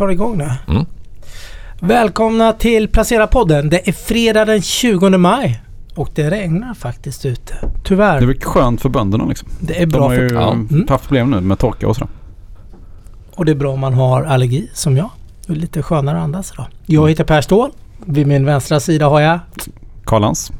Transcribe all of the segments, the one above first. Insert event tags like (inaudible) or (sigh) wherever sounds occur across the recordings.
tar igång nu. Mm. Välkomna till Placera-podden. Det är fredag den 20 maj. Och det regnar faktiskt ute. Det är Tyvärr. väl skönt för bönderna liksom. Det är De bra har ju för, Ja. Mm. haft problem nu med torka och sådär. och det är bra om man har allergi som jag. Det är lite skönare att andas idag. Jag heter Per Ståhl. Vid min vänstra sida har jag Karlans.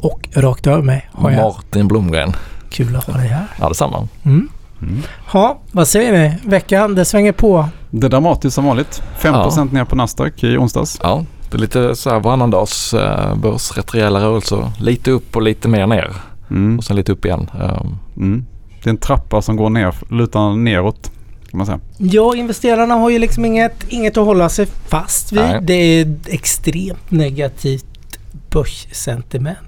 och rakt över mig har jag. Martin Blomgren. Kul att ha dig här. Ja, detsamma. Mm. Mm. Ja, vad säger ni? Veckan, det svänger på. Det är dramatiskt som vanligt. 5% ner på Nasdaq i onsdags. Ja, det är lite så här varannandags eh, börsretriella rörelser. Lite upp och lite mer ner. Mm. Och sen lite upp igen. Um, Mm. Det är en trappa som går ner, lutar neråt. Ja, investerarna har ju liksom inget, inget att hålla sig fast vid. Nej. Det är extremt negativt börssentiment.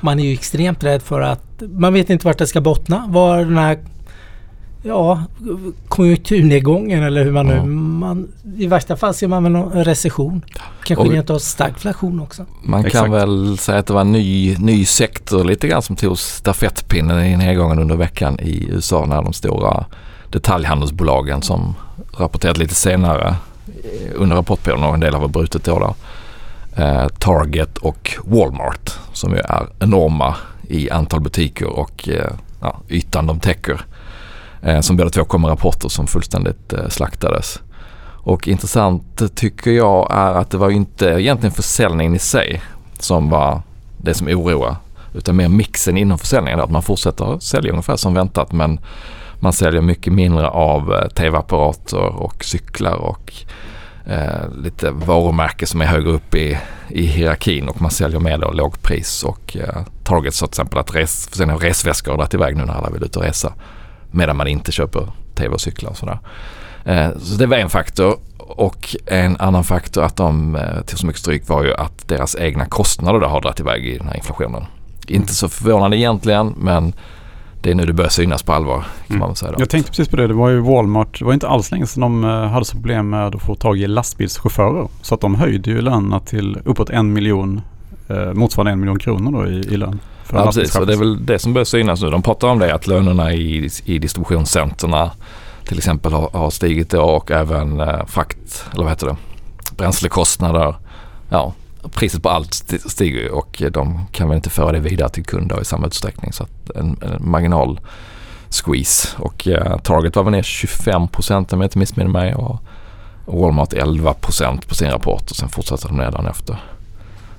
Man är ju extremt rädd för att man vet inte vart det ska bottna. Var den här ja, konjunkturnedgången eller hur man nu... Ja. Man, I värsta fall ser man väl någon recession. Kanske rent av stark inflation också. man Exakt. kan väl säga att det var en ny, ny sektor lite grann som tog stafettpinnen i nedgången under veckan i USA när de stora detaljhandelsbolagen som rapporterat lite senare eh, under rapportperioden och en del har väl brutit då där. Eh, Target och Walmart som ju är enorma i antal butiker och eh, ja, ytan de täcker. Eh, som båda två kom med rapporter som fullständigt eh, slaktades. Och intressant eh, tycker jag är att det var ju inte egentligen försäljningen i sig som var det som oroar. Utan mer mixen inom försäljningen. Att man fortsätter sälja ungefär som väntat men man säljer mycket mindre av eh, tv-apparater och cyklar och eh, lite varumärken som är högre upp i, i hierarkin och man säljer mer då lågpris och eh, Target sa till exempel att res, försäljning av resväskor har dragit iväg nu när alla vill ut och resa. Medan man inte köper tv och cyklar och sådär. Eh, så det var en faktor. Och en annan faktor att de eh, tog så mycket stryk var ju att deras egna kostnader har dragit iväg i den här inflationen. Inte så förvånande egentligen men det är nu det börjar synas på allvar kan Mm. man säga. Då. Jag tänkte precis på det. Det var ju Walmart. Det var inte alls länge sedan de eh, hade så problem med att få tag i lastbilschaufförer. Så att de höjde ju lönerna till uppåt en miljon, eh, motsvarande en miljon kronor då i, i lön. Ja, precis. Och det är väl det som börjar synas nu. De pratar om det att lönerna i, i distributionscenterna till exempel har, har stigit och även eh, frakt, eller vad heter det, bränslekostnader. Ja, priset på allt sti- stiger och de kan väl inte föra det vidare till kunder i samma utsträckning. Så att en, en marginal squeeze och eh, Target var väl ner 25 procent om jag inte missminner mig och Walmart 11 procent på sin rapport och sen fortsatte de nedan efter.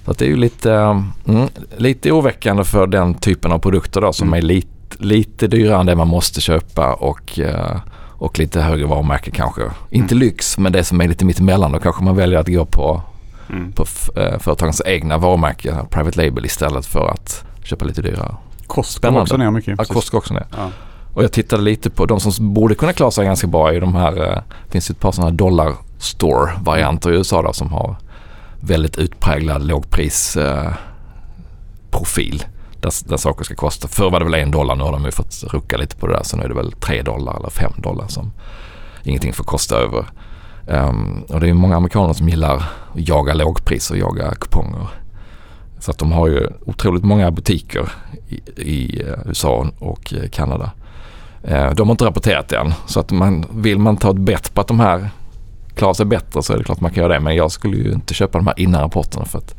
Så att det är ju lite, mm, lite oroväckande för den typen av produkter då som Mm. är lite, lite dyrare än det man måste köpa och, eh, och lite högre varumärke kanske. Inte Mm. lyx men det som är lite mittemellan då kanske man väljer att gå på, Mm. på eh, företagens egna varumärken, private label istället för att köpa lite dyrare. Kost går också ner mycket. Ja, precis. Costco också ner. Ja. Och jag tittade lite på de som borde kunna klara sig ganska bra i de här, eh, finns ju ett par sådana dollar store varianter i USA då som har väldigt utpräglad lågprisprofil eh. Där, där saker ska kosta. Förr var det väl en dollar, nu har de ju fått rucka lite på det där. Så nu är det väl tre dollar eller fem dollar som ingenting får kosta över. Um, och det är många amerikaner som gillar att jaga lågpris och jaga kuponger. Så att de har ju otroligt många butiker i, i eh, USA och eh, Kanada. Ehm, de har inte rapporterat än så att man, vill man ta ett bett på att de här klarar sig bättre så är det klart man kan göra det. Men jag skulle ju inte köpa de här innan rapporterna för att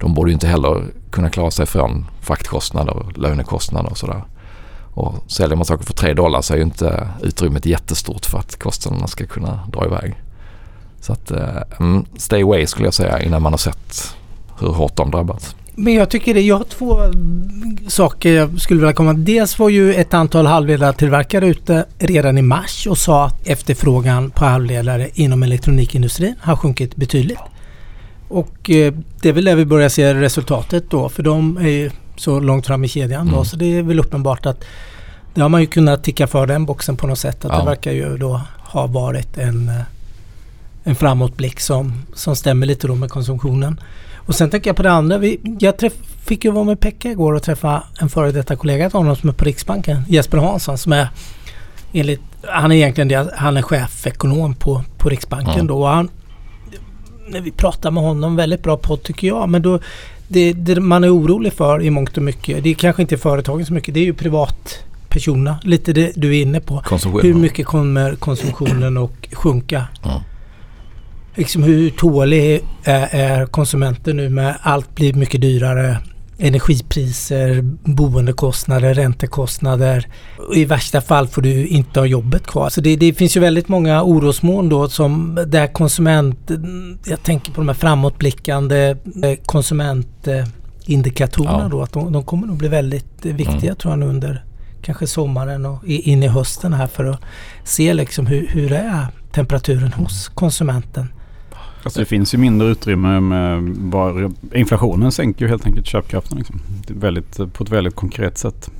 de borde ju inte heller kunna klara sig från fraktkostnader, lönekostnader och sådär. Och säljer man saker för 3 dollar så är ju inte utrymmet jättestort för att kostnaderna ska kunna dra iväg. Så att eh, mm, stay away skulle jag säga innan man har sett hur hårt de drabbats. Men jag tycker det. Jag har två saker jag skulle vilja komma. Dels var ju ett antal halvledartillverkare ute redan i mars och sa att efterfrågan på halvledare inom elektronikindustrin har sjunkit betydligt. Och eh, det är väl där vi börjar se resultatet då för de är ju så långt fram i kedjan då Mm. så det är väl uppenbart att det har man ju kunnat ticka för den boxen på något sätt. Att Ja. det verkar ju då ha varit en, eh, en framåtblick som, som stämmer lite då med konsumtionen. Och sen tänker jag på det andra. Vi, jag träff, fick ju vara med Pekka igår och träffa en före detta kollega till honom som är på Riksbanken. Jesper Hansson som är enligt, han är egentligen det, han är chefekonom på, på Riksbanken Mm. då. Och han, när vi pratar med honom, väldigt bra podd tycker jag. Men då, det, det man är orolig för i mångt och mycket, det är kanske inte företagen så mycket, det är ju privatpersonerna. Lite det du är inne på. Hur mycket kommer konsumtionen att sjunka? Ja. Liksom hur tålig är, är konsumenten nu med allt blir mycket dyrare energipriser, boendekostnader, räntekostnader. I värsta fall får du inte ha jobbet kvar. Så det, det finns ju väldigt många orosmoln då som där konsument, jag tänker på de här framåtblickande eh, konsumentindikatorerna ja. då, att de, de, kommer nog bli väldigt viktiga mm. tror jag under kanske sommaren och in i hösten här för att se liksom hur, hur är temperaturen hos konsumenten. Alltså det finns ju mindre utrymme med bara, inflationen sänker ju helt enkelt köpkraften liksom. väldigt, på ett väldigt konkret sätt.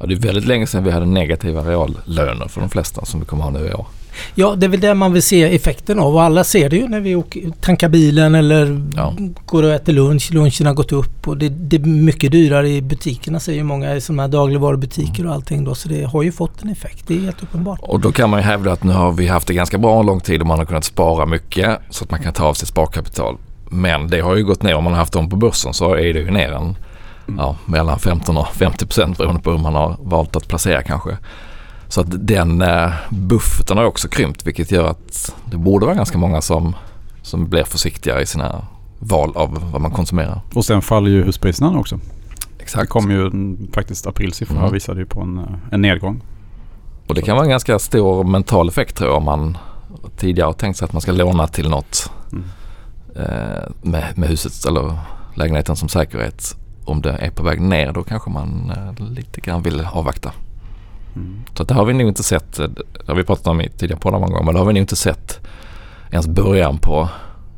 Ja, det är väldigt länge sedan vi hade negativa reallöner för de flesta som vi kommer ha nu i år. Ja, det är väl det man vill se effekten av och alla ser det ju när vi åker, tankar bilen eller ja. går och äter lunch. Lunchen har gått upp och det, det är mycket dyrare i butikerna säger många i sådana här dagligvarubutiker och allting då. Så det har ju fått en effekt, det är helt uppenbart. Och då kan man ju hävda att nu har vi haft det ganska bra en lång tid och man har kunnat spara mycket så att man kan ta av sitt sparkapital. Men det har ju gått ner, om man har haft dem på börsen så är det ju ner en ja, mellan 15 och 50 procent beroende på hur man har valt att placera kanske. Så att den eh, bufferten har också krympt vilket gör att det borde vara ganska många som, som blir försiktigare i sina val av vad man konsumerar. Och sen faller ju huspriserna också. Exakt. Det kom ju faktiskt aprilsiffrorna mm. visade ju på en, eh, en nedgång. Och det kan vara en ganska stor mental effekt tror jag om man tidigare har tänkt sig att man ska låna till något mm. eh, med, med huset eller lägenheten som säkerhet. Om det är på väg ner då kanske man lite grann vill avvakta. Mm. Så det har vi nog inte sett, det har vi pratat om i tidigare poddar många gånger, men det har vi nog inte sett ens början på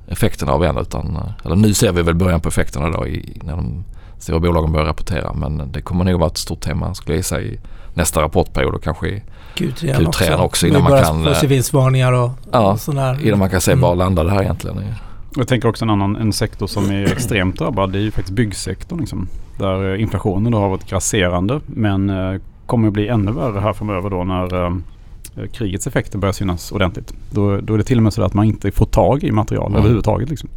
effekterna av än. Utan, eller nu ser vi väl början på effekterna då i, när de stora bolagen börjar rapportera. Men det kommer nog vara ett stort tema skulle jag gissa i nästa rapportperiod och kanske i Q3, Q3 också. också innan man kan... få se vinstvarningar och, ja, och sådär. Innan man kan se mm. var landar det här egentligen. Jag tänker också en annan en sektor som är (clears throat) extremt drabbad. Det är ju faktiskt byggsektorn. Liksom, där inflationen då har varit grasserande. Men eh, kommer att bli ännu värre här framöver då när eh, krigets effekter börjar synas ordentligt. Då, då är det till och med så att man inte får tag i material mm. överhuvudtaget. Liksom.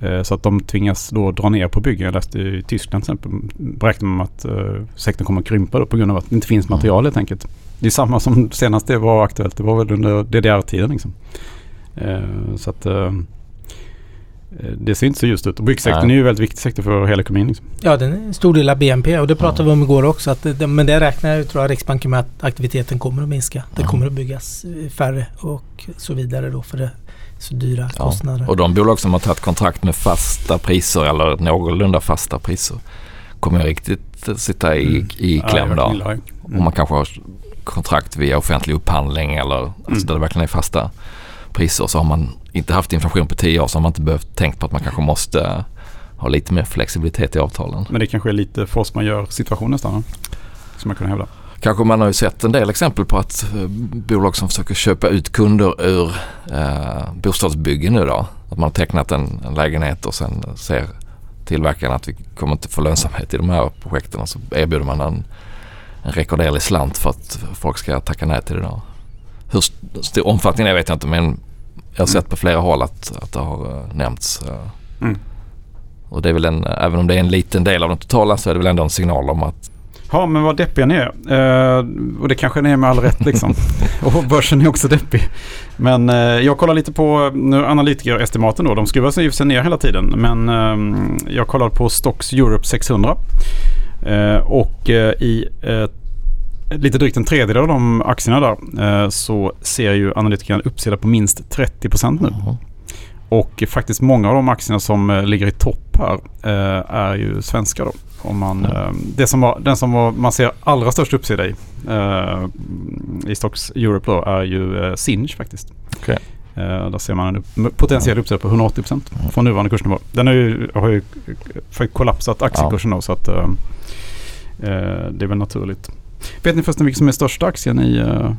Eh, så att de tvingas då dra ner på byggen. Jag läste i Tyskland till exempel beräknar man att eh, sektorn kommer att krympa då på grund av att det inte finns material mm. helt enkelt. Det är samma som senast det var aktuellt. Det var väl under DDR-tiden. Liksom. Så att det ser inte så ljust ut. Och byggsektorn är ju en väldigt viktig sektor för hela ekonomin. Liksom. Ja, den är en stor del av BNP och det pratade ja. vi om igår också. Att det, men det räknar jag tror jag Riksbanken med att aktiviteten kommer att minska. Det ja. kommer att byggas eh, färre och så vidare då för det så dyra ja. kostnader. Och de bolag som har tagit kontrakt med fasta priser eller någorlunda fasta priser kommer ju riktigt sitta i, mm. i kläm ja, då. Mm. Och man kanske har kontrakt via offentlig upphandling eller alltså mm. alltså där det verkligen är fasta priser så har man inte haft inflation på tio år så har man inte behövt tänkt på att man kanske måste ha lite mer flexibilitet i avtalen. Men det kanske är lite force man gör situation nästan? Som man kan hävda. Kanske man har ju sett en del exempel på att eh, bolag som försöker köpa ut kunder ur eh, bostadsbyggen nu då. Att man har tecknat en, en lägenhet och sen ser tillverkaren att vi kommer inte få lönsamhet i de här projekten och så erbjuder man en, en rekorderlig slant för att folk ska tacka nej till det. Då. Hur stor omfattning är vet jag inte men jag har sett på flera håll att, att det har uh, nämnts. Uh. Mm. Och det är väl en, även om det är en liten del av den totala så är det väl ändå en signal om att Ja, men vad deppiga ni är. Uh, och det kanske ni är med all rätt liksom. (laughs) och börsen är också deppig. Men uh, jag kollar lite på nu, analytikerestimaten då. De skruvar sig sig ner hela tiden. Men uh, jag kollar på Stocks Europe 600. och i lite drygt en tredjedel av de aktierna där eh, så ser ju analytikerna uppsida på minst 30% nu. Mm. Och faktiskt många av de aktierna som eh, ligger i topp här eh, är ju svenska då. Om man, mm. det som var, den som var, man ser allra störst uppsida i i Stocks Europe då är ju Sinch faktiskt. Okay. där ser man en potentiell uppsida på 180 procent mm. från nuvarande kursnivå. Den ju, har ju kollapsat aktiekursen ja. då så att det är väl naturligt. Vet ni förresten vilken som är största aktien i uh,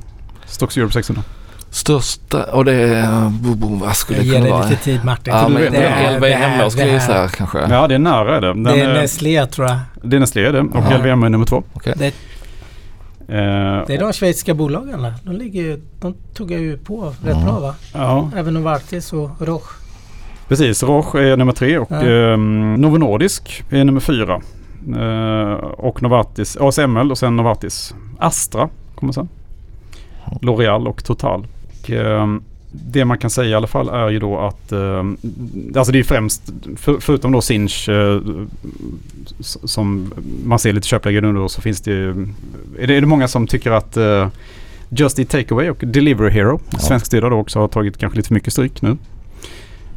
Stocks Europe 600? Största, och det är, vad skulle det kunna vara? Jag ger dig lite tid Martin. Ja, men det, är LVMH skulle jag gissa kanske. Ja, det är nära är det. Den det är, är Nestlé tror jag. Det är Nestlé det och Aha. LVMH är nummer två. Okay. Det, uh, det är de schweiziska bolagen De, ligger, de tog jag ju på rätt bra va? Ja. Även Novartis och Roche. Precis, Roche är nummer tre och ja. um, Novo Nordisk är nummer fyra. Uh, och Novartis, ASML och sen Novartis. Astra kommer sen. L'Oreal och Total. Och, uh, det man kan säga i alla fall är ju då att, eh, alltså det är främst, för, förutom då Sinch eh, som man ser lite köpläge nu då så finns det ju, är det, är det många som tycker att eh, Just Eat Takeaway och Delivery Hero, Ja. svenskstyrda då också har tagit kanske lite för mycket stryk nu.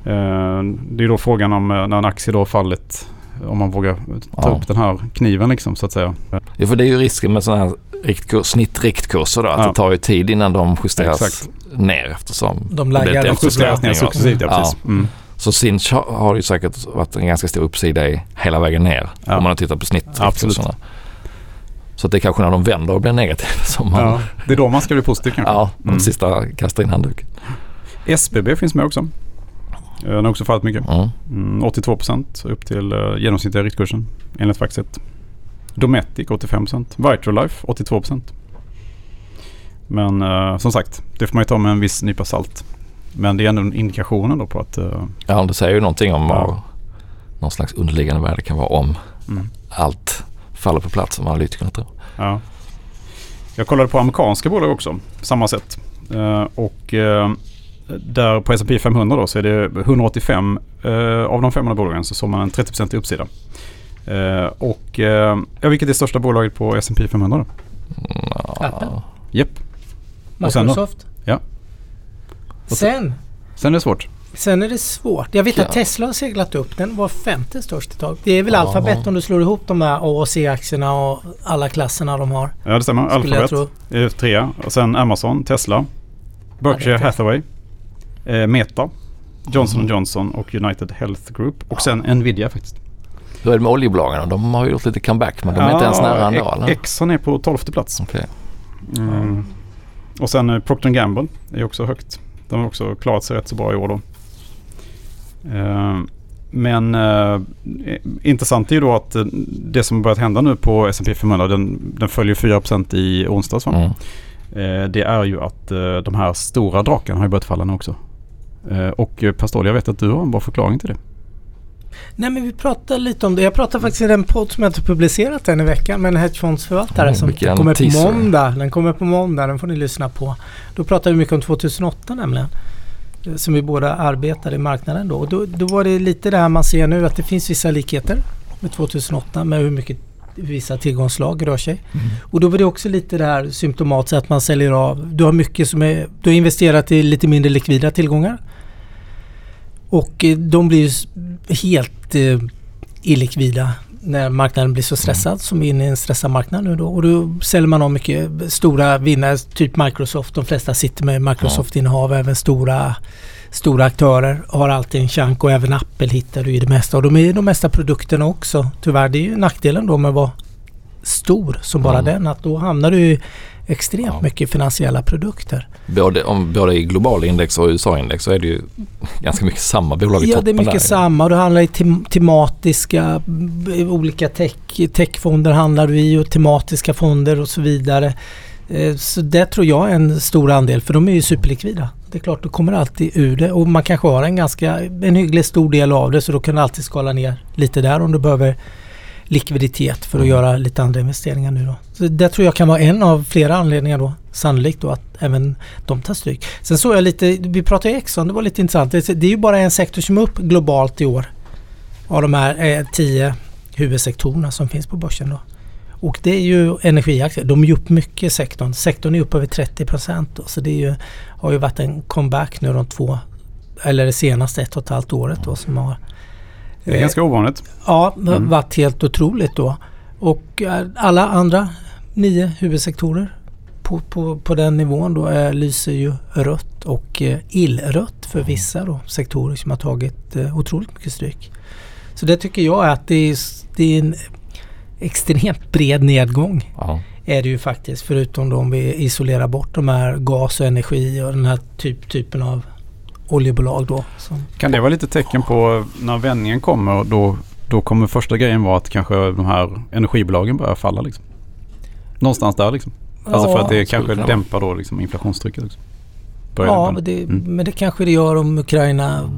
Eh, det är då frågan om eh, när en aktie då har fallit, om man vågar ta Ja. upp den här kniven liksom så att säga. Ja, för det är ju risken med sådana här riktkurs, snittriktkurser då. Att Ja. det tar ju tid innan de justeras Exakt. ner eftersom De det laggar ett Justeras ner successivt, ja Ja. precis. Mm. Så Sinch har, har ju säkert varit en ganska stor uppsida i hela vägen ner. Ja. Om man har tittat på snittriktkurserna. Så att det är kanske när de vänder och blir negativa som man, Ja, det är då man ska bli positiv kanske. ja, de Mm. sista kastar in handduken. SBB finns med också. Eh, Den har också fallit mycket. Mm. Mm, 82% upp till uh, genomsnittliga riktkursen enligt Faxet. Dometic 85%. Vitrolife 82%. Men eh, som sagt, det får man ju ta med en viss nypa salt. Men det är ändå indikationen då på att... eh, Ja, det säger ju någonting om Ja. vad någon slags underliggande värde kan vara om mm, allt faller på plats som analytikerna tror. ja. Jag kollade på amerikanska bolag också, samma sätt. Och där på S&P 500 då så är det 185 eh, av de 500 bolagen så såg man en 30% i uppsida. Eh, och eh, ja, vilket är största bolaget på S&P 500 då? Mm, ja. Appen? Japp. Sen? Microsoft. Ja. Och Sen, Sen är det svårt. sen är det svårt. Jag vet Ja. att Tesla har seglat upp. Den var femte störst ett tag. Det är väl Ja. alfabet om du slår ihop de här A och C-aktierna och alla klasserna de har. Ja det stämmer. Alphabet är trea. Och sen Amazon, Tesla, Berkshire Hathaway, Meta, Johnson Mhm. Johnson och United Health Group. Och sen Nvidia faktiskt. Hur är det med oljebolagen? De har gjort lite comeback men de är inte ens nära ändå eller? Exxon är på tolfte plats. Okej. Mm. Och sen eh, Procter Gamble är också högt. De har också klarat sig rätt så bra i år då. Eh, men eh, intressant är ju då att eh, det som har börjat hända nu på S&P 500 den, den följer 4% i onsdags? Mm. Eh, det är ju att eh, de här stora drakarna har ju börjat falla nu också. Eh, och eh, Pastor, jag vet att du har en bra förklaring till det. Nej men vi pratade lite om det. Jag pratade faktiskt i den podd som jag inte publicerat än i veckan med en hedgefondsförvaltare Mm, som kommer på måndag. Den kommer på måndag, den får ni lyssna på. Då pratade vi mycket om 2008 nämligen. Eh, Som vi båda arbetade i marknaden då. Och då. Då var det lite det här man ser nu att det finns vissa likheter med 2008 med hur mycket vissa tillgångslag rör sig. Mm. Och då var det också lite det här symptomatiskt att man säljer av. Du har mycket som är, du har investerat i lite mindre likvida tillgångar. Och eh, de blir helt eh, illikvida när marknaden blir så stressad som vi är inne i en stressad marknad nu då. Och då säljer man av mycket stora vinnare, typ Microsoft. De flesta sitter med Microsoft-innehav, även stora Stora aktörer har alltid en chans och även Apple hittar du i det mesta. Och de är ju de mesta produkterna också. Tyvärr, det är ju nackdelen då med att vara stor som bara Mm. den. Att då hamnar du extremt Ja. mycket finansiella produkter. Både, om, både i globala index och USA-index så är det ju ganska mycket samma bolag i Ja, toppen det är mycket där. samma. Och det handlar i tem tematiska, b- olika tech, techfonder handlar du i och tematiska fonder och så vidare. Eh, Så det tror jag är en stor andel för de är ju superlikvida. Det är klart, du kommer alltid ur det och man kanske har en ganska, en hyggligt stor del av det så då kan du alltid skala ner lite där om du behöver likviditet för att Mm. göra lite andra investeringar nu då. Så det tror jag kan vara en av flera anledningar då. Sannolikt då att även de tar stryk. Sen såg jag lite, vi pratade ju Exxon, det var lite intressant. Det det är ju bara en sektor som är upp globalt i år. Av de här eh, tio huvudsektorerna som finns på börsen då. Och det är ju energiaktier. De är upp mycket i sektorn. Sektorn är upp över 30 procent. Så det är ju, har ju varit en comeback nu de två, eller det senaste ett och ett halvt året då som har Det är ganska ovanligt. Ja, det har Mm. varit helt otroligt då. Och eh, alla andra nio huvudsektorer på, på, på den nivån då är, lyser ju rött och eh, illrött för vissa då, sektorer som har tagit eh, otroligt mycket stryk. Så det tycker jag är att det är, det är en extremt bred nedgång Ja. är det ju faktiskt. Förutom då om vi isolerar bort de här gas och energi och den här typ, typen av oljebolag då. Som, Kan det vara lite tecken på när vändningen kommer då, då kommer första grejen vara att kanske de här energibolagen börjar falla liksom? Någonstans där liksom. Alltså för att det kanske vara. dämpar då liksom inflationstrycket också. Börjar Ja, men det, Mm. men det kanske det gör om Ukraina,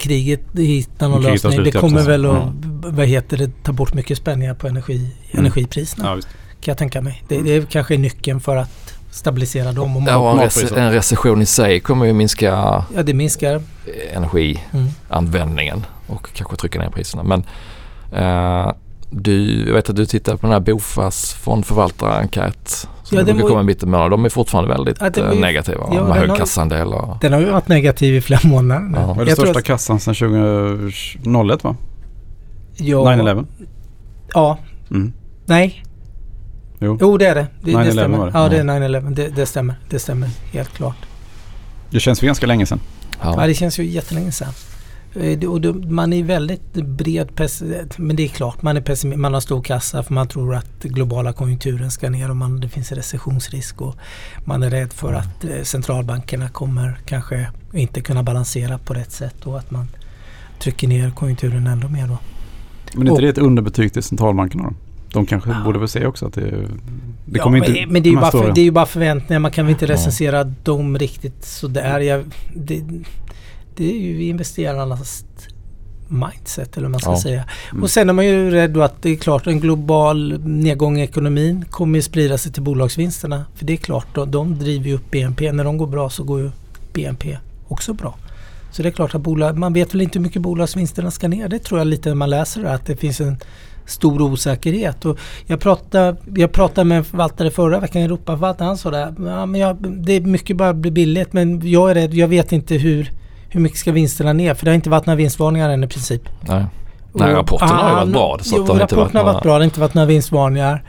kriget hittar någon kriget lösning. Det slut, ja, kommer väl att, Mm. vad heter det, ta bort mycket spänningar på energi, Mm. energipriserna. Ja. Kan jag tänka mig. Det, det är kanske är nyckeln för att stabilisera dem. Och Ja, och en, rece- en recession i sig kommer ju minska ja, det minskar. energianvändningen Mm. och kanske trycka ner priserna. Men eh, du, jag vet att du tittar på den här Bofas fondförvaltare-enkät som Ja, brukar komma i mitten av De är fortfarande väldigt Ja, den eh, negativa ja, med hög har kassandel. Och, Den har ju varit negativ i flera månader nu. Ja. Vad är den största att- kassan sedan 2001 va? Ja, 9-11? Ja, Mm. nej. Jo. Jo det är det. Det, 9/11 det stämmer. var det. Ja det är Ja. 9-11. Det, det stämmer. Det stämmer helt klart. Det känns för ganska länge sedan. Ja, ja. det känns ju jättelänge sedan. Eh, Och då, man är väldigt bred pessimist. Men det är klart, man är pessimist. Man har stor kassa för man tror att globala konjunkturen ska ner och man, det finns recessionsrisk. Och man är rädd för att eh, centralbankerna kommer kanske inte kunna balansera på rätt sätt och att man trycker ner konjunkturen ändå mer då. Men är inte Och- det ett underbetyg till centralbankerna då? De kanske Ja. borde väl se också att det, det Ja, kommer men, inte... men det är, ju de bara för, det är ju bara förväntningar. Man kan väl inte Ja. recensera dem riktigt sådär. Jag, det, det är ju investerarnas mindset eller vad man ska Ja. säga. Mm. Och sen är man ju rädd då att det är klart en global nedgång i ekonomin kommer ju sprida sig till bolagsvinsterna. För det är klart, de, de driver ju upp BNP. När de går bra så går ju BNP också bra. Så det är klart att bolag, man vet väl inte hur mycket bolagsvinsterna ska ner. Det tror jag lite när man läser det att det finns en stor osäkerhet. Och jag, pratade, jag pratade med en förvaltare förra veckan, Europaförvaltaren, han sa det. Ja, men jag, det är mycket bara blir billigt men jag är rädd, jag vet inte hur, hur mycket ska vinsterna ner? För det har inte varit några vinstvarningar än i princip. Nej. Nej, Och- rapporterna har ju varit bra, så jo, att det har inte rapporterna varit har varit bra. Det har inte varit några vinstvarningar.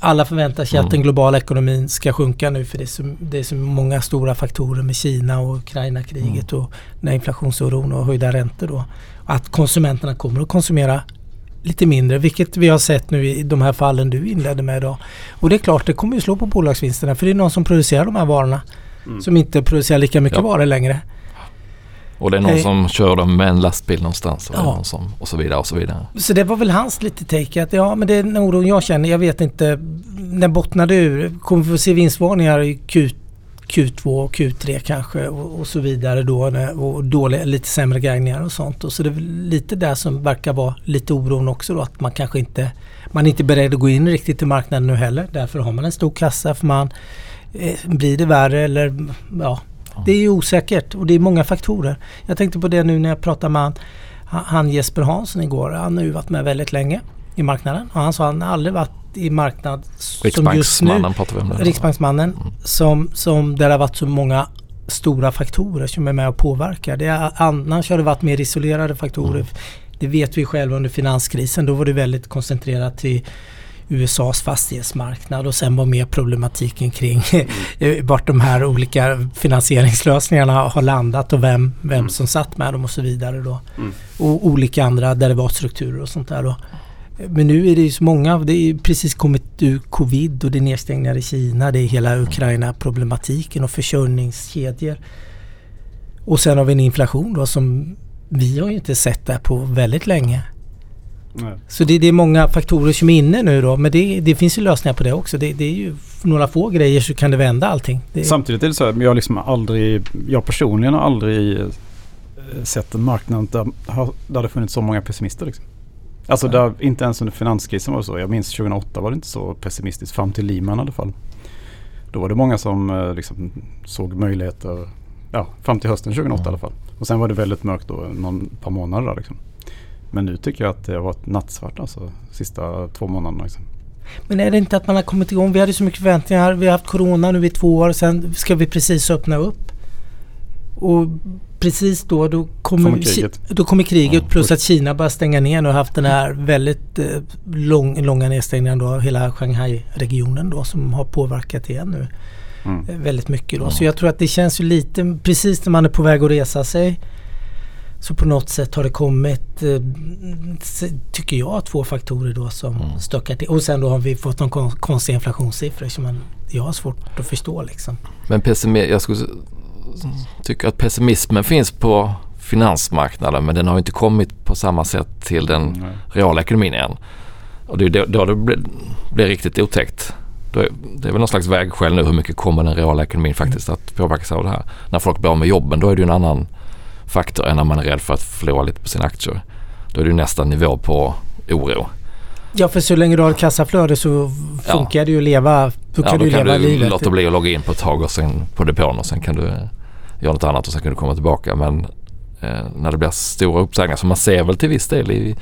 Alla förväntar sig att Mm. den globala ekonomin ska sjunka nu för det är så, det är så många stora faktorer med Kina och Ukraina-kriget Mm. och den inflationsoron och höjda räntor då. Att konsumenterna kommer att konsumera lite mindre, vilket vi har sett nu i de här fallen du inledde med idag. Och det är klart, det kommer ju slå på bolagsvinsterna för det är någon som producerar de här varorna Mm. som inte producerar lika mycket Ja. varor längre. Och det är någon Eh. som kör dem med en lastbil någonstans och, Ja. någon som, och så vidare och så vidare. Så det var väl hans lite take att ja men det är den oron jag känner. Jag vet inte. När bottnar det ur? Kommer vi få se vinstvarningar i Q, Q2 och Q3 kanske och, och så vidare då. Och dåliga, lite sämre guidningar och sånt. Och så det är lite där som verkar vara lite oron också då. Att man kanske inte man är inte beredd att gå in riktigt i marknaden nu heller. Därför har man en stor kassa för man eh, blir det värre eller ja. Det är ju osäkert och det är många faktorer. Jag tänkte på det nu när jag pratade med han, han Jesper Hansson igår. Han har ju varit med väldigt länge i marknaden. Och han sa att han aldrig varit i marknad som just nu. Riksbanksmannen pratar vi om. Riksbanksmannen. Som, som där det har varit så många stora faktorer som är med och påverkar. Det är, annars har det varit mer isolerade faktorer. Mm. Det vet vi själva under finanskrisen. Då var det väldigt koncentrerat till USAs fastighetsmarknad och sen var mer problematiken kring (laughs) vart de här olika finansieringslösningarna har landat och vem, vem som satt med dem och så vidare då. Mm. Och olika andra derivatstrukturer och sånt där då. Men nu är det ju så många, det är precis kommit ur covid och det är nedstängningar i Kina, det är hela Ukraina-problematiken och försörjningskedjor. Och sen har vi en inflation då som vi har ju inte sett där på väldigt länge. Nej. Så det, det är många faktorer som är inne nu då. Men det, det finns ju lösningar på det också. Det, det är ju några få grejer så kan det vända allting. Samtidigt är det så att jag liksom aldrig, jag personligen har aldrig eh, sett en marknad där, där det funnits så många pessimister. Liksom. Alltså där, inte ens under finanskrisen var det så. Jag minns 2008 var det inte så pessimistiskt fram till Lehman i alla fall. Då var det många som eh, liksom såg möjligheter ja, fram till hösten 2008 i alla fall. Och sen var det väldigt mörkt då någon par månader där liksom. Men nu tycker jag att det har varit nattsvart alltså sista två månaderna. Liksom. Men är det inte att man har kommit igång? Vi hade så mycket förväntningar. Vi har haft Corona nu i två år. Sen ska vi precis öppna upp. Och precis då, då kommer, Kommer kriget. Då kommer kriget Ja. plus att Kina börjar stänga ner nu och haft den här väldigt eh, lång, långa nedstängningen då. Hela Shanghai-regionen då som har påverkat igen nu. Mm. eh, väldigt mycket då. Ja. Så jag tror att det känns ju lite precis när man är på väg att resa sig. Så på något sätt har det kommit, eh, tycker jag, två faktorer då som Mm. stökar till. Och sen då har vi fått någon kon- konstiga inflationssiffror som man, jag har svårt att förstå liksom. Men pessimi- jag skulle tycka att pessimismen finns på finansmarknaden men den har inte kommit på samma sätt till den Nej. reala ekonomin än. Och det är då, då det blir, blir riktigt otäckt. Då är, det är väl någon slags vägskäl nu hur mycket kommer den reala ekonomin faktiskt att påverkas av det här. När folk blir av med jobben då är det ju en annan faktor än när man är rädd för att förlora lite på sina aktier. Då är det ju nästa nivå på oro. Ja, för så länge du har ett kassaflöde så funkar ja. det ju att leva. Då kan ja, du kan leva du livet. låta bli att logga in på ett tag och sen på depån och sen kan du göra något annat och sen kan du komma tillbaka. Men eh, när det blir stora uppsägningar som man ser väl till viss del i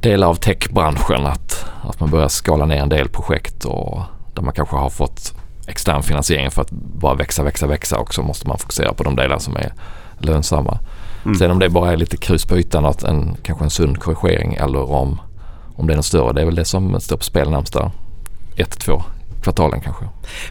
delar av techbranschen att, att man börjar skala ner en del projekt och där man kanske har fått extern finansiering för att bara växa, växa, växa och så måste man fokusera på de delar som är lönsamma. Mm. Sen om det bara är lite krus på ytan, att en, kanske en sund korrigering eller om, om det är något större. Det är väl det som står på spel närmsta ett, två kvartalen kanske.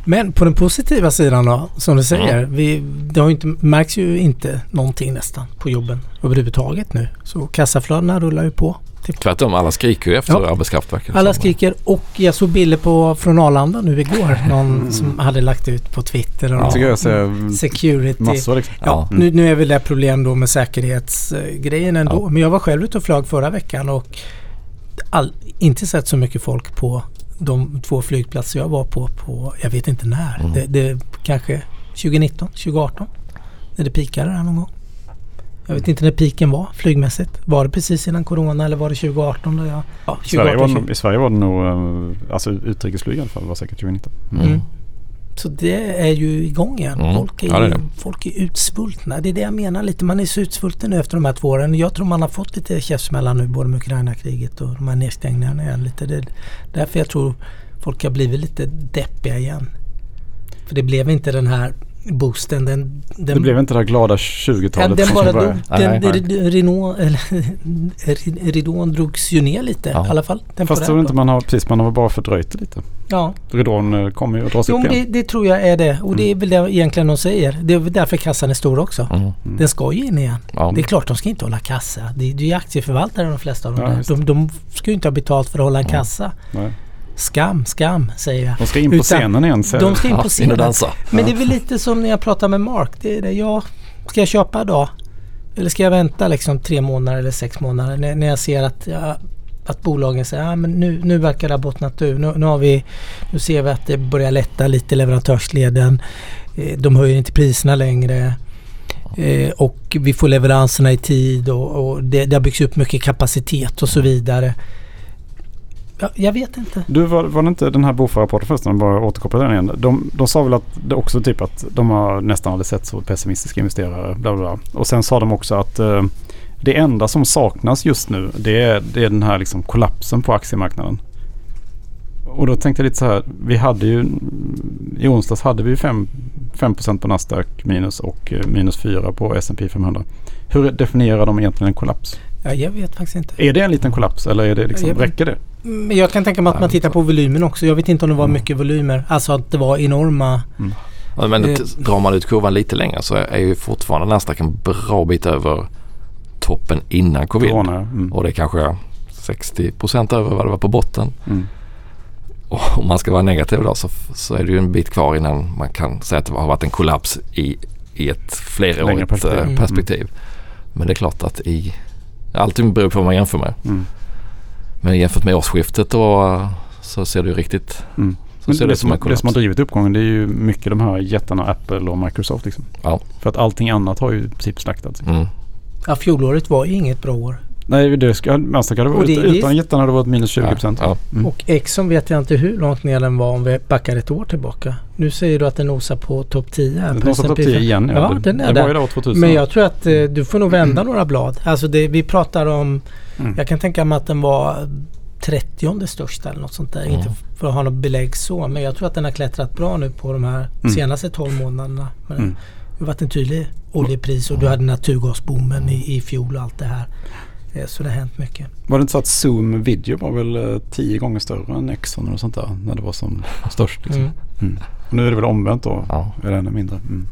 Men på den positiva sidan då, som du säger. Mm. Vi, det har inte, märks ju inte någonting nästan på jobben överhuvudtaget nu. Så kassaflödena rullar ju på. Tvärtom, alla skriker ju efter ja. arbetskraft. Alla skriker och jag såg bilder på, från Arlanda nu igår. Någon mm. som hade lagt ut på Twitter. Och ja. jag ser security. Massor liksom. Ja, mm. nu, nu är väl det problem då med säkerhetsgrejen ändå. Ja. Men jag var själv ute och flög förra veckan och all, inte sett så mycket folk på de två flygplatser jag var på, på jag vet inte när. Mm. Det, det kanske 2019, 2018. När det pikade där någon gång. Jag vet inte när piken var flygmässigt. Var det precis innan Corona eller var det 2018? Då jag, ja, 2018 Sverige var, I Sverige var det nog, eh, alltså utrikesflyg i alla fall, var säkert 2019. Mm. Mm. Så det är ju igång igen. Mm. Folk, är, ja, är folk är utsvultna. Det är det jag menar lite. Man är så utsvulten nu efter de här två åren. Jag tror man har fått lite käftsmällar nu både med Ukraina-kriget och de här nedstängningarna igen. Lite. Det är därför jag tror folk har blivit lite deppiga igen. För det blev inte den här boosten. Den, den, det blev inte det här glada 20-talet ja, den bara dog, den, den, Renault, eller, (laughs) ridån drogs ju ner lite ja. i alla fall. Fast tror inte man har, precis, man har bara fördröjt det lite. Ja. Ridån eh, kommer ju att dras jo, upp igen. Det, det, tror jag är det. Och mm. det är väl det egentligen de säger. Det är därför kassan är stor också. Mm. Mm. Den ska ju in igen. Ja. Det är klart de ska inte hålla kassa. Det, det är ju aktieförvaltare de flesta av dem. Ja, de, de, ska ju inte ha betalt för att hålla en kassa. Nej. Skam, skam säger jag. De ska in på Utan, scenen igen. Så de ska in på scenen. dansa. Men det är väl lite som när jag pratar med Mark. Det är det. Ja, ska jag köpa idag? Eller ska jag vänta liksom tre månader eller sex månader när, när jag ser att, ja, att bolagen säger att ah, nu, nu verkar det ha bottnat ur. Nu, nu, har vi, nu ser vi att det börjar lätta lite i leverantörsleden. Eh, de höjer inte priserna längre. Eh, och vi får leveranserna i tid och, och det, det har byggts upp mycket kapacitet och så vidare. Jag, jag vet inte. Du, var, var det inte den här Bofa-rapporten förresten, bara återkoppla den igen. De, de sa väl att det också typ att de har nästan aldrig sett så pessimistiska investerare. Bla bla bla. Och sen sa de också att eh, det enda som saknas just nu det är, det är den här liksom kollapsen på aktiemarknaden. Och då tänkte jag lite så här. Vi hade ju i onsdags hade vi 5, 5 på Nasdaq minus och eh, minus 4 på S&P 500. Hur definierar de egentligen en kollaps? Ja, jag vet faktiskt inte. Är det en liten kollaps eller är det liksom, jag, räcker det? Men jag kan tänka mig att man tittar på volymen också. Jag vet inte om det var mm. mycket volymer. Alltså att det var enorma mm. Ja, men eh, drar man ut kurvan lite längre så är ju fortfarande Nasdaq en bra bit över toppen innan covid. Mm. Och det är kanske 60% över vad det var på botten. Mm. Och om man ska vara negativ då så, så är det ju en bit kvar innan man kan säga att det har varit en kollaps i, i ett flerårigt perspektiv. perspektiv. Mm. Men det är klart att i Allting beror på vad man jämför med. Mm. Men jämfört med årsskiftet då så ser det ju riktigt mm. Så ser det, det, som, som det som har drivit uppgången det är ju mycket de här jättarna Apple och Microsoft. Liksom. Ja. För att allting annat har ju i princip slaktats. Mm. Ja, fjolåret var inget bra år. Nej, det ska, Nasdaq hade varit, utan jättarna hade det varit minus 20 procent. Ja, ja. mm. Och Exxon vet jag inte hur långt ner den var om vi backar ett år tillbaka. Nu säger du att den nosar på topp 10. Den nosar på topp 10 igen. Ja, ja den är det. Var ju 2000. Men jag tror att eh, du får nog vända mm. några blad. Alltså det, vi pratar om, mm. jag kan tänka mig att den var 30 största eller något sånt där. Inte för att ha något belägg så. Men jag tror att den har klättrat bra nu på de här mm. senaste 12 månaderna. Men mm. Det har varit en tydlig oljepris och du hade naturgasboomen i, i fjol och allt det här. Eh, så det har hänt mycket. Var det inte så att Zoom video var väl eh, tio gånger större än Exxon och sånt där när det var som störst? Liksom. Mm. Mm. Och nu är det väl omvänt då? Ja. Är det ännu mindre? Mm.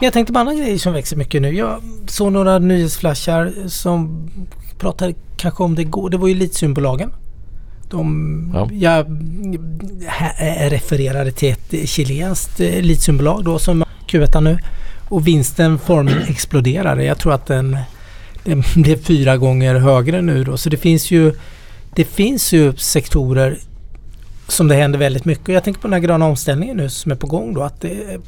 Jag tänkte på andra grejer som växer mycket nu. Jag såg några nyhetsflashar som pratade kanske om det igår. Det var ju litiumbolagen. De, ja. Jag refererade till ett chilenskt eh, litiumbolag då som Q1 nu. Och vinsten formen exploderade. Jag tror att den den blev fyra gånger högre nu då. Så det finns ju, det finns ju sektorer som det händer väldigt mycket. Jag tänker på den här gröna omställningen nu som är på gång då. Att det,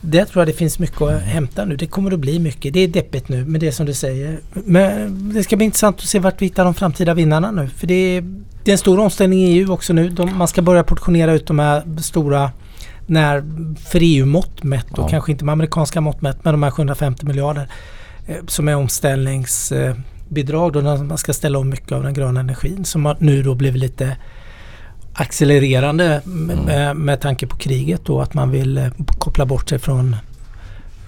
det tror jag det finns mycket att hämta nu. Det kommer att bli mycket. Det är deppigt nu, men det som du säger. Men det ska bli intressant att se vart vi hittar de framtida vinnarna nu. För det är, det är en stor omställning i EU också nu. De, man ska börja portionera ut de här stora när för EU-mått mätt och Ja. kanske inte med amerikanska mått mätt med de här 750 miljarder som är omställningsbidrag då man ska ställa om mycket av den gröna energin som nu då blivit lite accelererande med, Mm. med, med tanke på kriget då att man vill eh, koppla bort sig från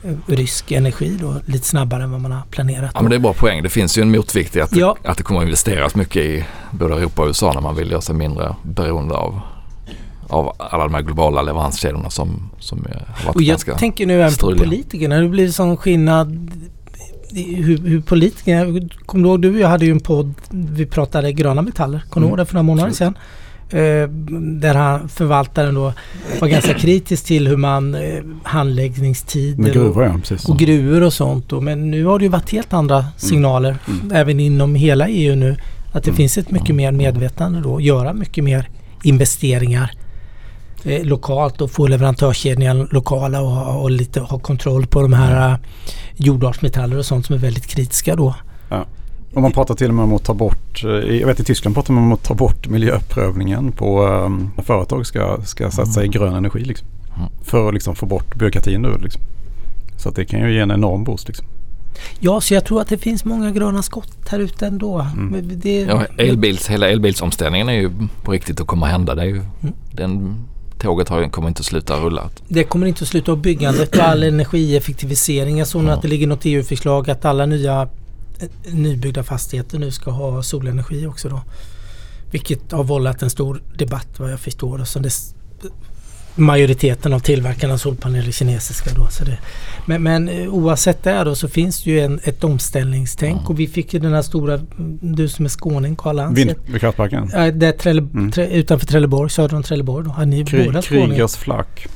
eh, rysk energi då lite snabbare än vad man har planerat. Ja, men det är bra poäng. Det finns ju en motvikt i att, Ja. att det kommer att investeras mycket i både Europa och USA när man vill göra sig mindre beroende av, av alla de här globala leveranskedjorna som, som eh, har varit Och jag ganska... tänker nu även på politikerna. Det blir sån skillnad hur, hur politikerna... Kommer du ihåg, du och jag hade ju en podd, vi pratade gröna metaller. Kommer du ihåg det för några månader sedan? Eh, där han, förvaltaren då var ganska kritisk till hur man eh, handläggningstider Med och, gruvor ja, och gruvor och sånt. Då. Men nu har det ju varit helt andra signaler Mm. även inom hela EU nu. Att det Mm. finns ett mycket mer medvetande då. Göra mycket mer investeringar eh, lokalt och få leverantörskedjan lokala och, och lite ha kontroll på de här eh, jordartsmetaller och sånt som är väldigt kritiska då. Och man pratar till och med om att ta bort, eh, jag vet i Tyskland pratar man om att ta bort miljöprövningen på um, när företag ska, ska satsa i grön energi. Liksom. Mm. För att liksom få bort byråkratin nu. Liksom. Så att det kan ju ge en enorm boost. Liksom. Ja, så jag tror att det finns många gröna skott här ute ändå. Mm. Det, Ja, elbils, hela elbilsomställningen är ju på riktigt att komma hända. Det är ju, Mm. den, tåget har, kommer inte att sluta rulla. det kommer inte att sluta av byggandet och all energieffektivisering. Jag såg Ja. att det ligger något EU-förslag att alla nya eh, nybyggda fastigheter nu ska ha solenergi också då. Vilket har vållat en stor debatt vad jag förstår. Och så det, majoriteten av tillverkarna av solpaneler är kinesiska då. Så det, men, men eh, oavsett det då så finns det ju en, ett omställningstänk Ja. och vi fick ju den här stora, du som är skåning Karl Lantz. Vind, vid kraftparken. Ja, det är Trelle, Mm. tre, utanför Trelleborg, söder om Trelleborg. Då. Har ni Kry, båda skåningar? Krigers flack.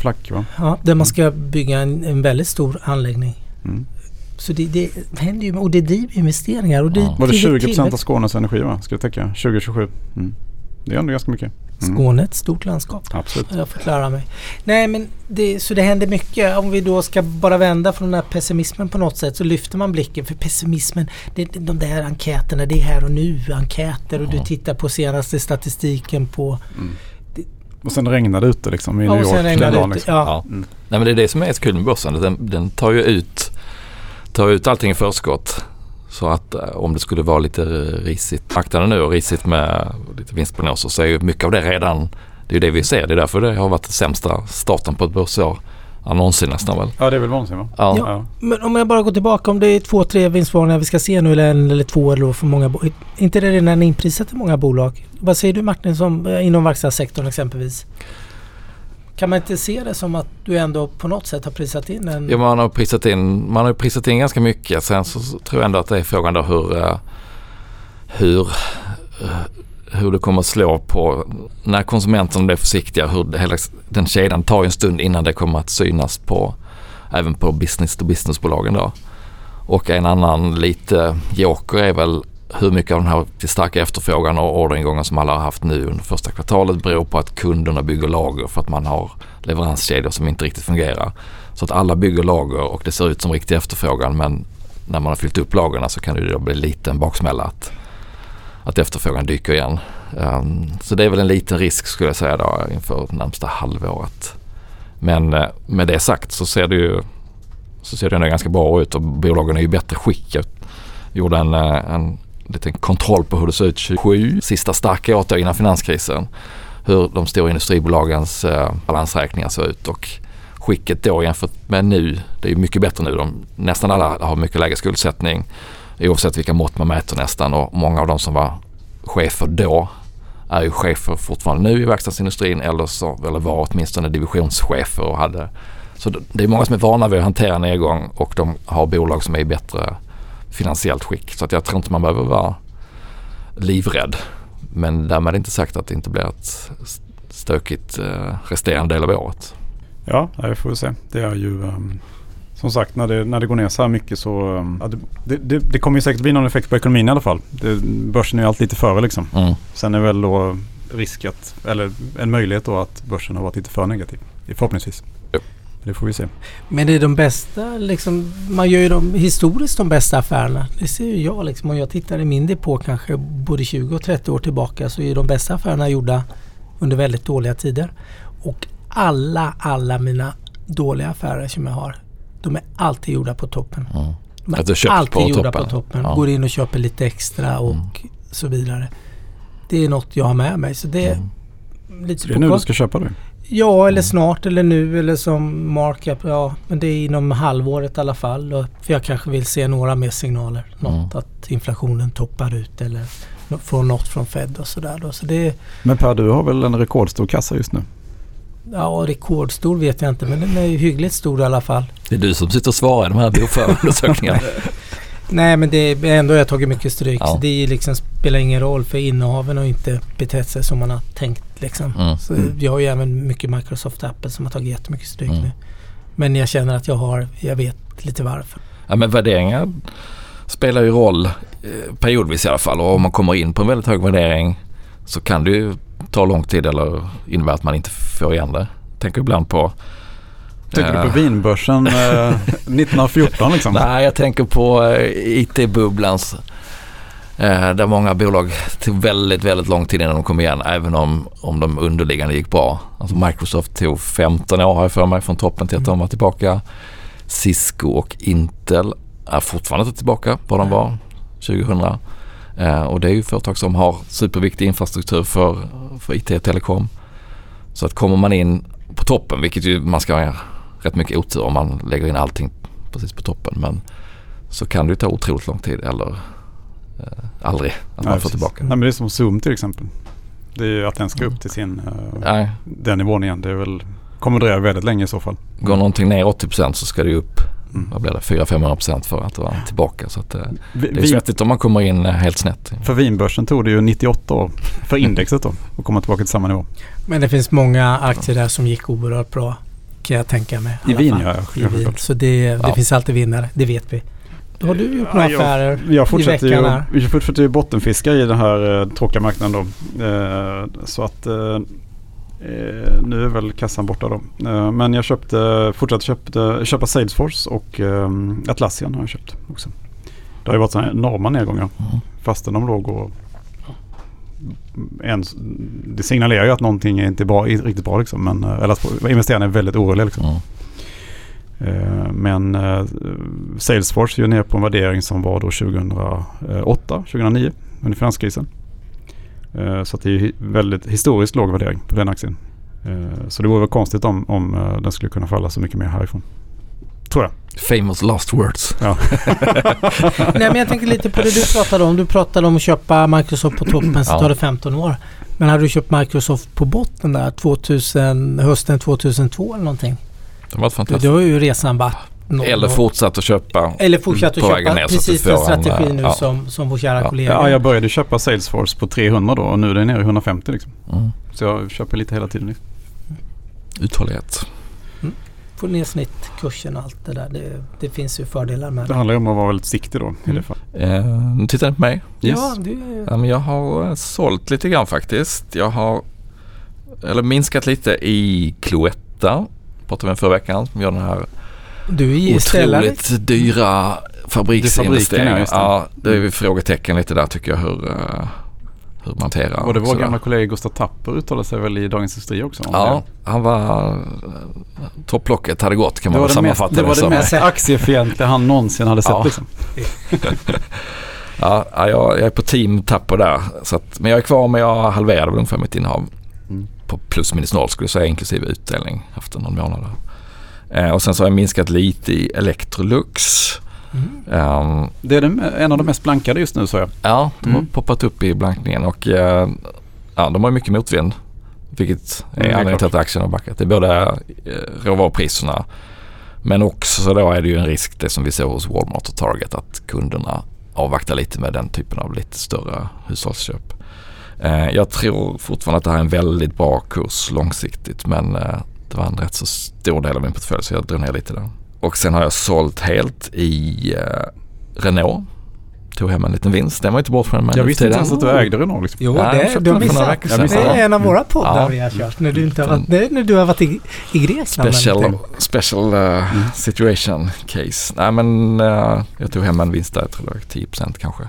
Flack va? Ja, där man ska bygga en, en väldigt stor anläggning. Mm. Så det, det händer ju och det driver investeringar. Och det Ja. Var det driver 20% av tillväxt. Skånes energi va? Ska jag täcka? 2027. Mm. Det är ändå ganska mycket. Mm. Skåne är ett stort landskap. Absolut. Jag fått lära mig. Nej men det, så det händer mycket. Om vi då ska bara vända från den här pessimismen på något sätt så lyfter man blicken. För pessimismen, det, de där enkäterna, det är här och nu enkäter och du Ja. tittar på senaste statistiken på... Mm. Och sen regnar det ute liksom i Ja, New York. den det dagen, ut. liksom. Ja. Ja. Mm. Nej men det är det som är så kul med börsen. Den, den tar ju ut, tar ut allting i förskott. Så att eh, om det skulle vara lite risigt, marknaden nu och risigt med lite vinstprognoser så är ju mycket av det redan, det är ju det vi ser. Det är därför det har varit den sämsta starten på ett börsår ja, någonsin nästan väl. Ja det är väl vansinnigt va? Ja. Ja. Men om jag bara går tillbaka, om det är två, tre vinstvarningar vi ska se nu eller en eller två eller för många bolag. inte det redan inprisat i många bolag? Vad säger du Martin som, eh, inom verkstadssektorn exempelvis? Kan man inte se det som att du ändå på något sätt har prisat in en... Ja, man har prisat in, man har prisat in ganska mycket. Sen så, tror jag ändå att det är frågan då hur, eh, hur, eh, hur det kommer att slå på när konsumenterna blir försiktiga. Hur det, hela, den kedjan tar ju en stund innan det kommer att synas på även på business to business-bolagen då. Och en annan lite joker är väl hur mycket av den här starka efterfrågan och orderingången som alla har haft nu under första kvartalet beror på att kunderna bygger lager för att man har leveranskedjor som inte riktigt fungerar. Så att alla bygger lager och det ser ut som riktig efterfrågan men när man har fyllt upp lagren så kan det då bli lite en baksmälla att, att efterfrågan dyker igen. Um, så det är väl en liten risk skulle jag säga då inför närmsta halvåret. Men eh, med det sagt så ser det ju så ser det ändå ganska bra ut och bolagen är i bättre skick. Jag gjorde en, eh, en liten kontroll på hur det såg ut 27, sista starka året innan finanskrisen. Hur de stora industribolagens eh, balansräkningar såg ut och skicket då jämfört med nu, det är ju mycket bättre nu. De, nästan alla har mycket lägre skuldsättning oavsett vilka mått man mäter nästan och många av de som var chefer då är ju chefer fortfarande nu i verkstadsindustrin eller, så, eller var åtminstone divisionschefer och hade så det är många som är vana vid att hantera nedgång och de har bolag som är i bättre finansiellt skick. Så att jag tror inte man behöver vara livrädd. Men därmed inte sagt att det inte blir ett stökigt eh, resterande del av året. Ja, vi får se. Det är ju ehm, som sagt när det, när det går ner så här mycket så ja, det, det, det, det kommer ju säkert bli någon effekt på ekonomin i alla fall. Det, börsen är ju alltid lite före liksom. Mm. Sen är väl då risk att, eller en möjlighet då att börsen har varit lite för negativ. Förhoppningsvis. Det får vi se. Men det är de bästa, liksom, man gör ju de historiskt de bästa affärerna. Det ser ju jag liksom. Om jag tittar i min depå kanske både 20 och 30 år tillbaka så är de bästa affärerna gjorda under väldigt dåliga tider. Och alla, alla mina dåliga affärer som jag har, de är alltid gjorda på toppen. Mm. De är alltid på gjorda toppen. på toppen. Ja. Går in och köper lite extra och Mm. så vidare. Det är något jag har med mig. Så det är Mm. lite Så det är nu du ska köpa det? Ja, eller snart eller nu eller som markup. Ja, men det är inom halvåret i alla fall. Och För jag kanske vill se några mer signaler. Något Mm. att inflationen toppar ut eller nå- få något från Fed och sådär. Då. Så det Men Per, du har väl en rekordstor kassa just nu? ja, rekordstor vet jag inte men den är ju hyggligt stor i alla fall. Det är du som sitter och svarar i de här boförundersökningarna. (laughs) Nej men det är ändå har jag tagit mycket stryk. Ja. Så det liksom, spelar ingen roll för innehaven har inte betett sig som man har tänkt. Liksom. Mm. Så Mm. jag har ju även mycket Microsoft Apple som har tagit jättemycket stryk Mm. nu. Men jag känner att jag har, jag vet lite varför. Ja, men värderingar spelar ju roll eh, periodvis i alla fall och om man kommer in på en väldigt hög värdering så kan det ju ta lång tid eller innebära att man inte får igen det. Tänker ibland på... Tänker eh, du på vinbörsen eh, (laughs) 1914 liksom? Nej, jag tänker på eh, IT-bubblans eh, där många bolag tog väldigt, väldigt lång tid innan de kom igen även om, om de underliggande gick bra. Alltså Microsoft tog 15 år jag för mig från toppen till att de var tillbaka. Cisco och Intel är fortfarande inte tillbaka var de var 2000. Eh, och det är ju företag som har superviktig infrastruktur för, för IT och telekom. Så att kommer man in på toppen, vilket ju man ska rätt mycket otur om man lägger in allting precis på toppen. Men så kan det ju ta otroligt lång tid eller eh, aldrig att Nej, man får tillbaka. Nej, men det är som Zoom till exempel. Det är ju att den ska upp till sin, eh, Nej, den nivån igen. Det är väl, kommer dröja väldigt länge i så fall. går någonting ner 80% så ska det ju upp Mm. vad blir det, 400-500% för att vara tillbaka. Så att, eh, Vi, det är svettigt om man kommer in eh, helt snett. för vinbörsen tog det ju 98 år för indexet då att komma tillbaka till samma nivå. Men det finns många aktier där som gick oerhört bra. Kan jag tänka mig. I vin ja, I vin. Så det, det Ja. finns alltid vinnare. Det vet vi. Då har du gjort några Ja, jag- affärer Jag fortsätter i ju, veckan här. jag fortsätter ju bottenfiska i den här eh, tråkiga marknaden då. Eh, så att eh, eh, nu är väl kassan borta då. Eh, men jag köpte, fortsatte köpte, köpa Salesforce och eh, Atlassian har jag köpt också. Det har ju varit sådana enorma nedgångar Mm. fastän de låg och en, det signalerar ju att någonting är inte bra, riktigt bra liksom. Men, eh, eller att investerarna är väldigt oroliga liksom. Mm. Eh, Men eh, Salesforce är ju ner på en värdering som var då 2008, 2009 under finanskrisen. Så det är ju väldigt historiskt låg värdering på den aktien. Så det vore väl konstigt om, om den skulle kunna falla så mycket mer härifrån. Tror jag. Famous last words. (laughs) Nej men jag tänker lite på det du pratade om. Du pratade om att köpa Microsoft på toppen så Ja. tar det 15 år. Men hade du köpt Microsoft på botten där 2000, hösten 2002 eller någonting? Det har varit Då fantastiskt. har ju resan varit noll Eller fortsatt att köpa. eller fortsatt att köpa ner precis den får en, strategi eh, nu ja. som, som vår kära Ja. kollega. Ja, jag började köpa Salesforce på 300 då och nu är den nere i 150 liksom. Mm. Så jag köper lite hela tiden. Uthållighet. Få ner snittkursen och allt det där. Det, det finns ju fördelar med Det det. handlar ju om att vara väldigt siktig då i det Mm. fallet. Eh, nu tittar ni på mig. Ja, det, Ja, men jag har eh, sålt lite grann faktiskt. Jag har eller minskat lite i Cloetta. Pratade om förra veckan. Som gör den här du är otroligt dyra fabriksinvesteringar. det. Ja, det är ju frågetecken lite där tycker jag hur, eh, hur man hanterar. Och det var gamla kollega Gustav Tapper uttalade sig väl i Dagens Industri också? Ja, det. han var... eh, Topplocket hade gått kan Det man väl det mest, sammanfatta det det, var det som. mest (laughs) aktiefientliga han någonsin hade sett Ja. liksom. (laughs) Ja, jag, jag är på team Tapper där. Så att, men jag är kvar men jag halverade väl ungefär mitt innehav. Mm. På plus minus noll skulle jag säga inklusive utdelning efter någon månad. Eh, och sen så har jag minskat lite i Electrolux. Mm. Ehm, Det är den, en av de mest blankade just nu så jag. ja, de har Mm. poppat upp i blankningen och eh, ja, de har mycket motvind. Vilket är Mm, anledningen till att aktien har backat. Det är både eh, råvarupriserna men också så då är det ju en risk det som vi ser hos Walmart och Target att kunderna avvaktar lite med den typen av lite större hushållsköp. Eh, jag tror fortfarande att det här är en väldigt bra kurs långsiktigt men det var en rätt så stor del av min portfölj så jag drog ner lite där. Och sen har jag sålt helt i eh, Renault. tog hem en liten vinst. Den var inte bortskämd med Jag visste inte ens att du ägde Renault. Liksom. Jo, Ja, jag det, du har missat. Det är en av våra poddar Ja. vi har kört. När du, inte har varit, nej, när du har varit i, i Grekland. Special, special uh, situation case. Nej men uh, jag tog hem en vinst där, jag tror det var 10% kanske.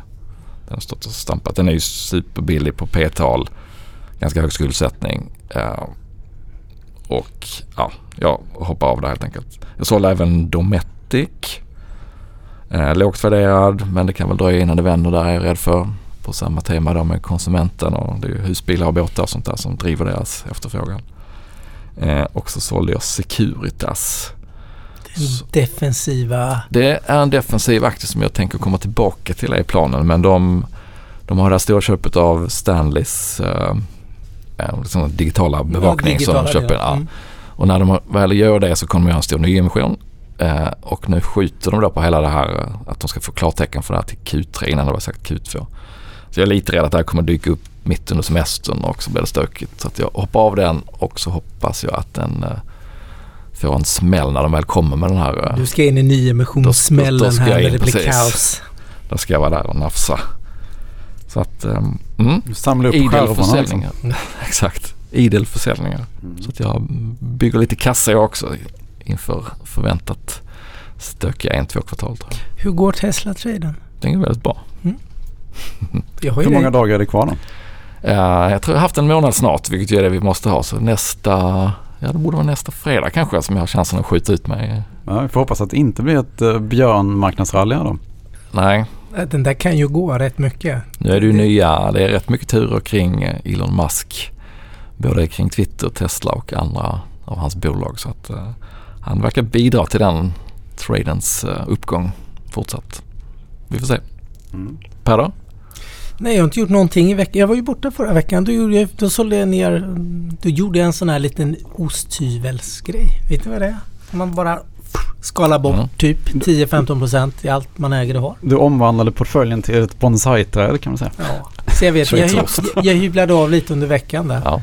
Den har stått och stampat. Den är ju superbillig på P-tal. Ganska hög skuldsättning. Uh, och ja, jag hoppar av det helt enkelt. Jag sålde även Dometic. Uh, lågt värderad men det kan väl dröja innan det vänder där är jag rädd för. På samma tema då med konsumenten och det är husbilar och båtar och sånt där som driver deras efterfrågan. Eh, och så sålde jag Securitas. Den defensiva... Det är en defensiv aktie som jag tänker komma tillbaka till i planen men de, de har det här stora köpet av Stanleys eh, eh, liksom digitala bevakning digitala som de köper. Ja. Mm. Och när de väl gör det så kommer de göra en stor nyemission. Eh, och nu skjuter de då på hela det här eh, att de ska få klartecken för det här till Q3 innan det var sagt Q2. Så jag är lite rädd att det här kommer dyka upp mitt under semestern och så blir det stökigt. Så att jag hoppar av den och så hoppas jag att den eh, får en smäll när de väl kommer med den här. eh, Du ska in i nyemissionssmällen här när in, det blir precis. kaos. Då ska jag vara där och nafsa. Så att, um, mm, Samla upp idel skärvorna. Liksom. (laughs) Exakt, idel försäljningar. Mm. Så att jag bygger lite kassa jag också inför förväntat stökiga en, två kvartal. Hur går Tesla-traden? Den är väldigt bra. (laughs) Jag har ju Hur många det. dagar är det kvar då? Eh, jag tror jag har haft en månad snart, vilket ju är det vi måste ha. Så nästa, ja det borde vara nästa fredag kanske som jag har chansen att skjuta ut mig. Ja, vi får hoppas att det inte blir ett uh, björnmarknadsrally då. Nej, Den där kan ju gå rätt mycket. nu är det ju nya, det är rätt mycket turer kring Elon Musk. Både kring Twitter, Tesla och andra av hans bolag. Så att eh, han verkar bidra till den tradens eh, uppgång fortsatt. Vi får se. Mm. Per då? Nej, jag har inte gjort någonting i veckan. Jag var ju borta förra veckan. Då, gjorde jag, då sålde jag ner... Då gjorde jag en sån här liten osthyvelsgrej. Vet ni vad det är? Man bara skalar bort Mm. typ 10-15% i allt man äger och har. Du omvandlade portföljen till ett bonsai-träd kan man säga. Ja. Så jag vet, jag, jag, jag hyvlade av lite under veckan där. Ja.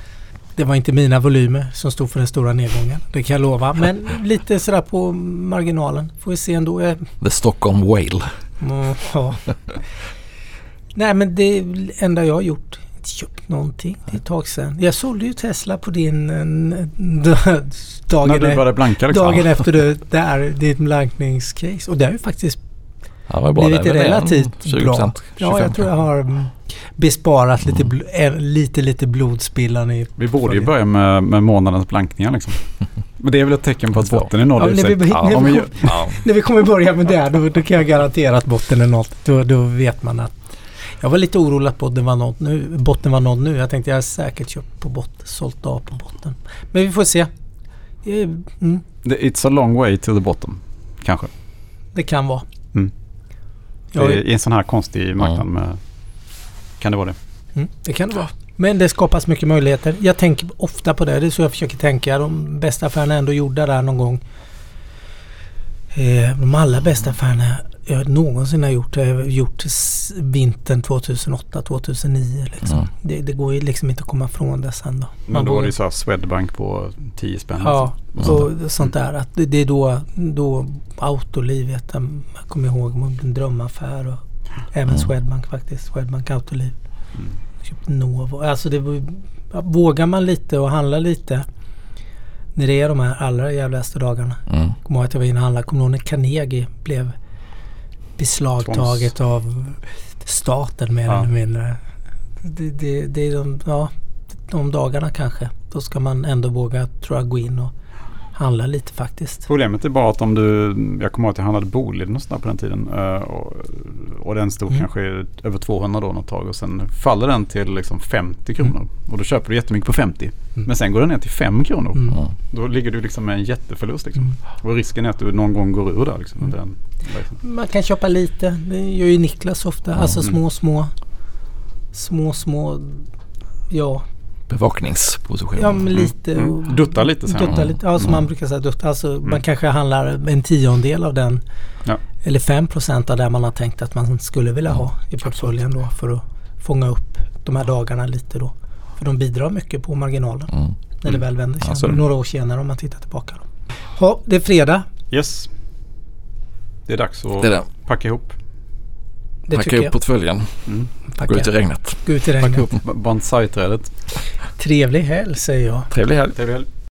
Det var inte mina volymer som stod för den stora nedgången. Det kan jag lova. Men lite sådär på marginalen. Får vi se ändå. The Stockholm Whale. Mm, ja. Nej men det enda jag har gjort. Inte köpt någonting. Det är ett tag sedan. Jag sålde ju Tesla på din d- dagen, När du e- började blanka liksom. dagen efter det där, ditt blankningscase. Och det har ju faktiskt Ja, det var bra. blivit relativt 20%, bra. 25 Ja, jag tror jag har mm, besparat lite, Mm. bl- lite, lite blodspillan i... Vi borde ju börja med, med månadens blankningar liksom. (laughs) Men det är väl ett tecken på att botten är noll Ja, när, vi, Ja, när, vi, gör- Ja. (laughs) när vi kommer börja med det, då, då kan jag garantera att botten är nådd. Då, då vet man att... Jag var lite orolig att botten var nådd nu. Botten var nådd nu. Jag tänkte jag har säkert köpt på botten, sålt av på botten. Men vi får se. Eh, Mm, Det- It's a long way to the bottom. Kanske. det kan vara. Mm. Ja, I, I en sån här konstig marknad med... Kan det vara det? Mm, det kan det vara. Men det skapas mycket möjligheter. Jag tänker ofta på det. Det är så jag försöker tänka. De bästa affärerna är ändå gjorda där någon gång. Eh, de allra bästa affärerna jag någonsin har gjort har jag gjort s- vintern 2008-2009. Liksom. Mm. Det, det går ju liksom inte att komma från det sen då. Men då var det ju så här Swedbank på 10 spänn. Ja, liksom. och sånt där. Att det, det är då, då Autoliv, vet jag, jag kommer ihåg, en drömaffär och även Mm. Swedbank faktiskt. Swedbank Autoliv. Mm. Köpt Novo. Alltså det var, vågar man lite och handla lite när det är de här allra jävligaste dagarna. Mm. Kommer ihåg att jag var inne och handlade. Kommer ihåg när Carnegie blev beslagtaget av staten mer Ja. eller mindre. Det, det, det är de, ja, de dagarna kanske. Då ska man ändå våga, tror jag, gå in och handla lite faktiskt. Problemet är bara att om du, jag kommer ihåg att jag handlade Boliden och sådär på den tiden. eh, Och, och den stod Mm. kanske över 200 då något tag och sen faller den till liksom 50 kronor. Och då köper du jättemycket på 50. Mm. Men sen går den ner till 5 kronor. Mm. Mm. Då ligger du liksom med en jätteförlust liksom. Mm. Och risken är att du någon gång går ur där liksom. Mm. Den, liksom. Man kan köpa lite. Det gör ju Niklas ofta. Mm. Alltså små, små, små, små, ja, Bevakningsposition. ja men lite. Mm. och- Dutta lite så här. Dutta lite, ja som Mm. man brukar säga dutta. Alltså man Mm. kanske handlar en tiondel av den. Ja. Eller 5 procent av det man har tänkt att man skulle vilja ha i portföljen då för att fånga upp de här dagarna lite då. För de bidrar mycket på marginalen Mm. när det väl vänder Ja, sen. så är det. Några år senare om man tittar tillbaka. Då. Ja, det är fredag. Yes. Det är dags att Det är det. packa ihop. Det Packa jag. portföljen. Mm. Packa. Gå ut i regnet. Gå ut i Packa regnet. upp bonsai-trädet. Trevlig helg säger jag. Trevlig helg. Trevlig helg.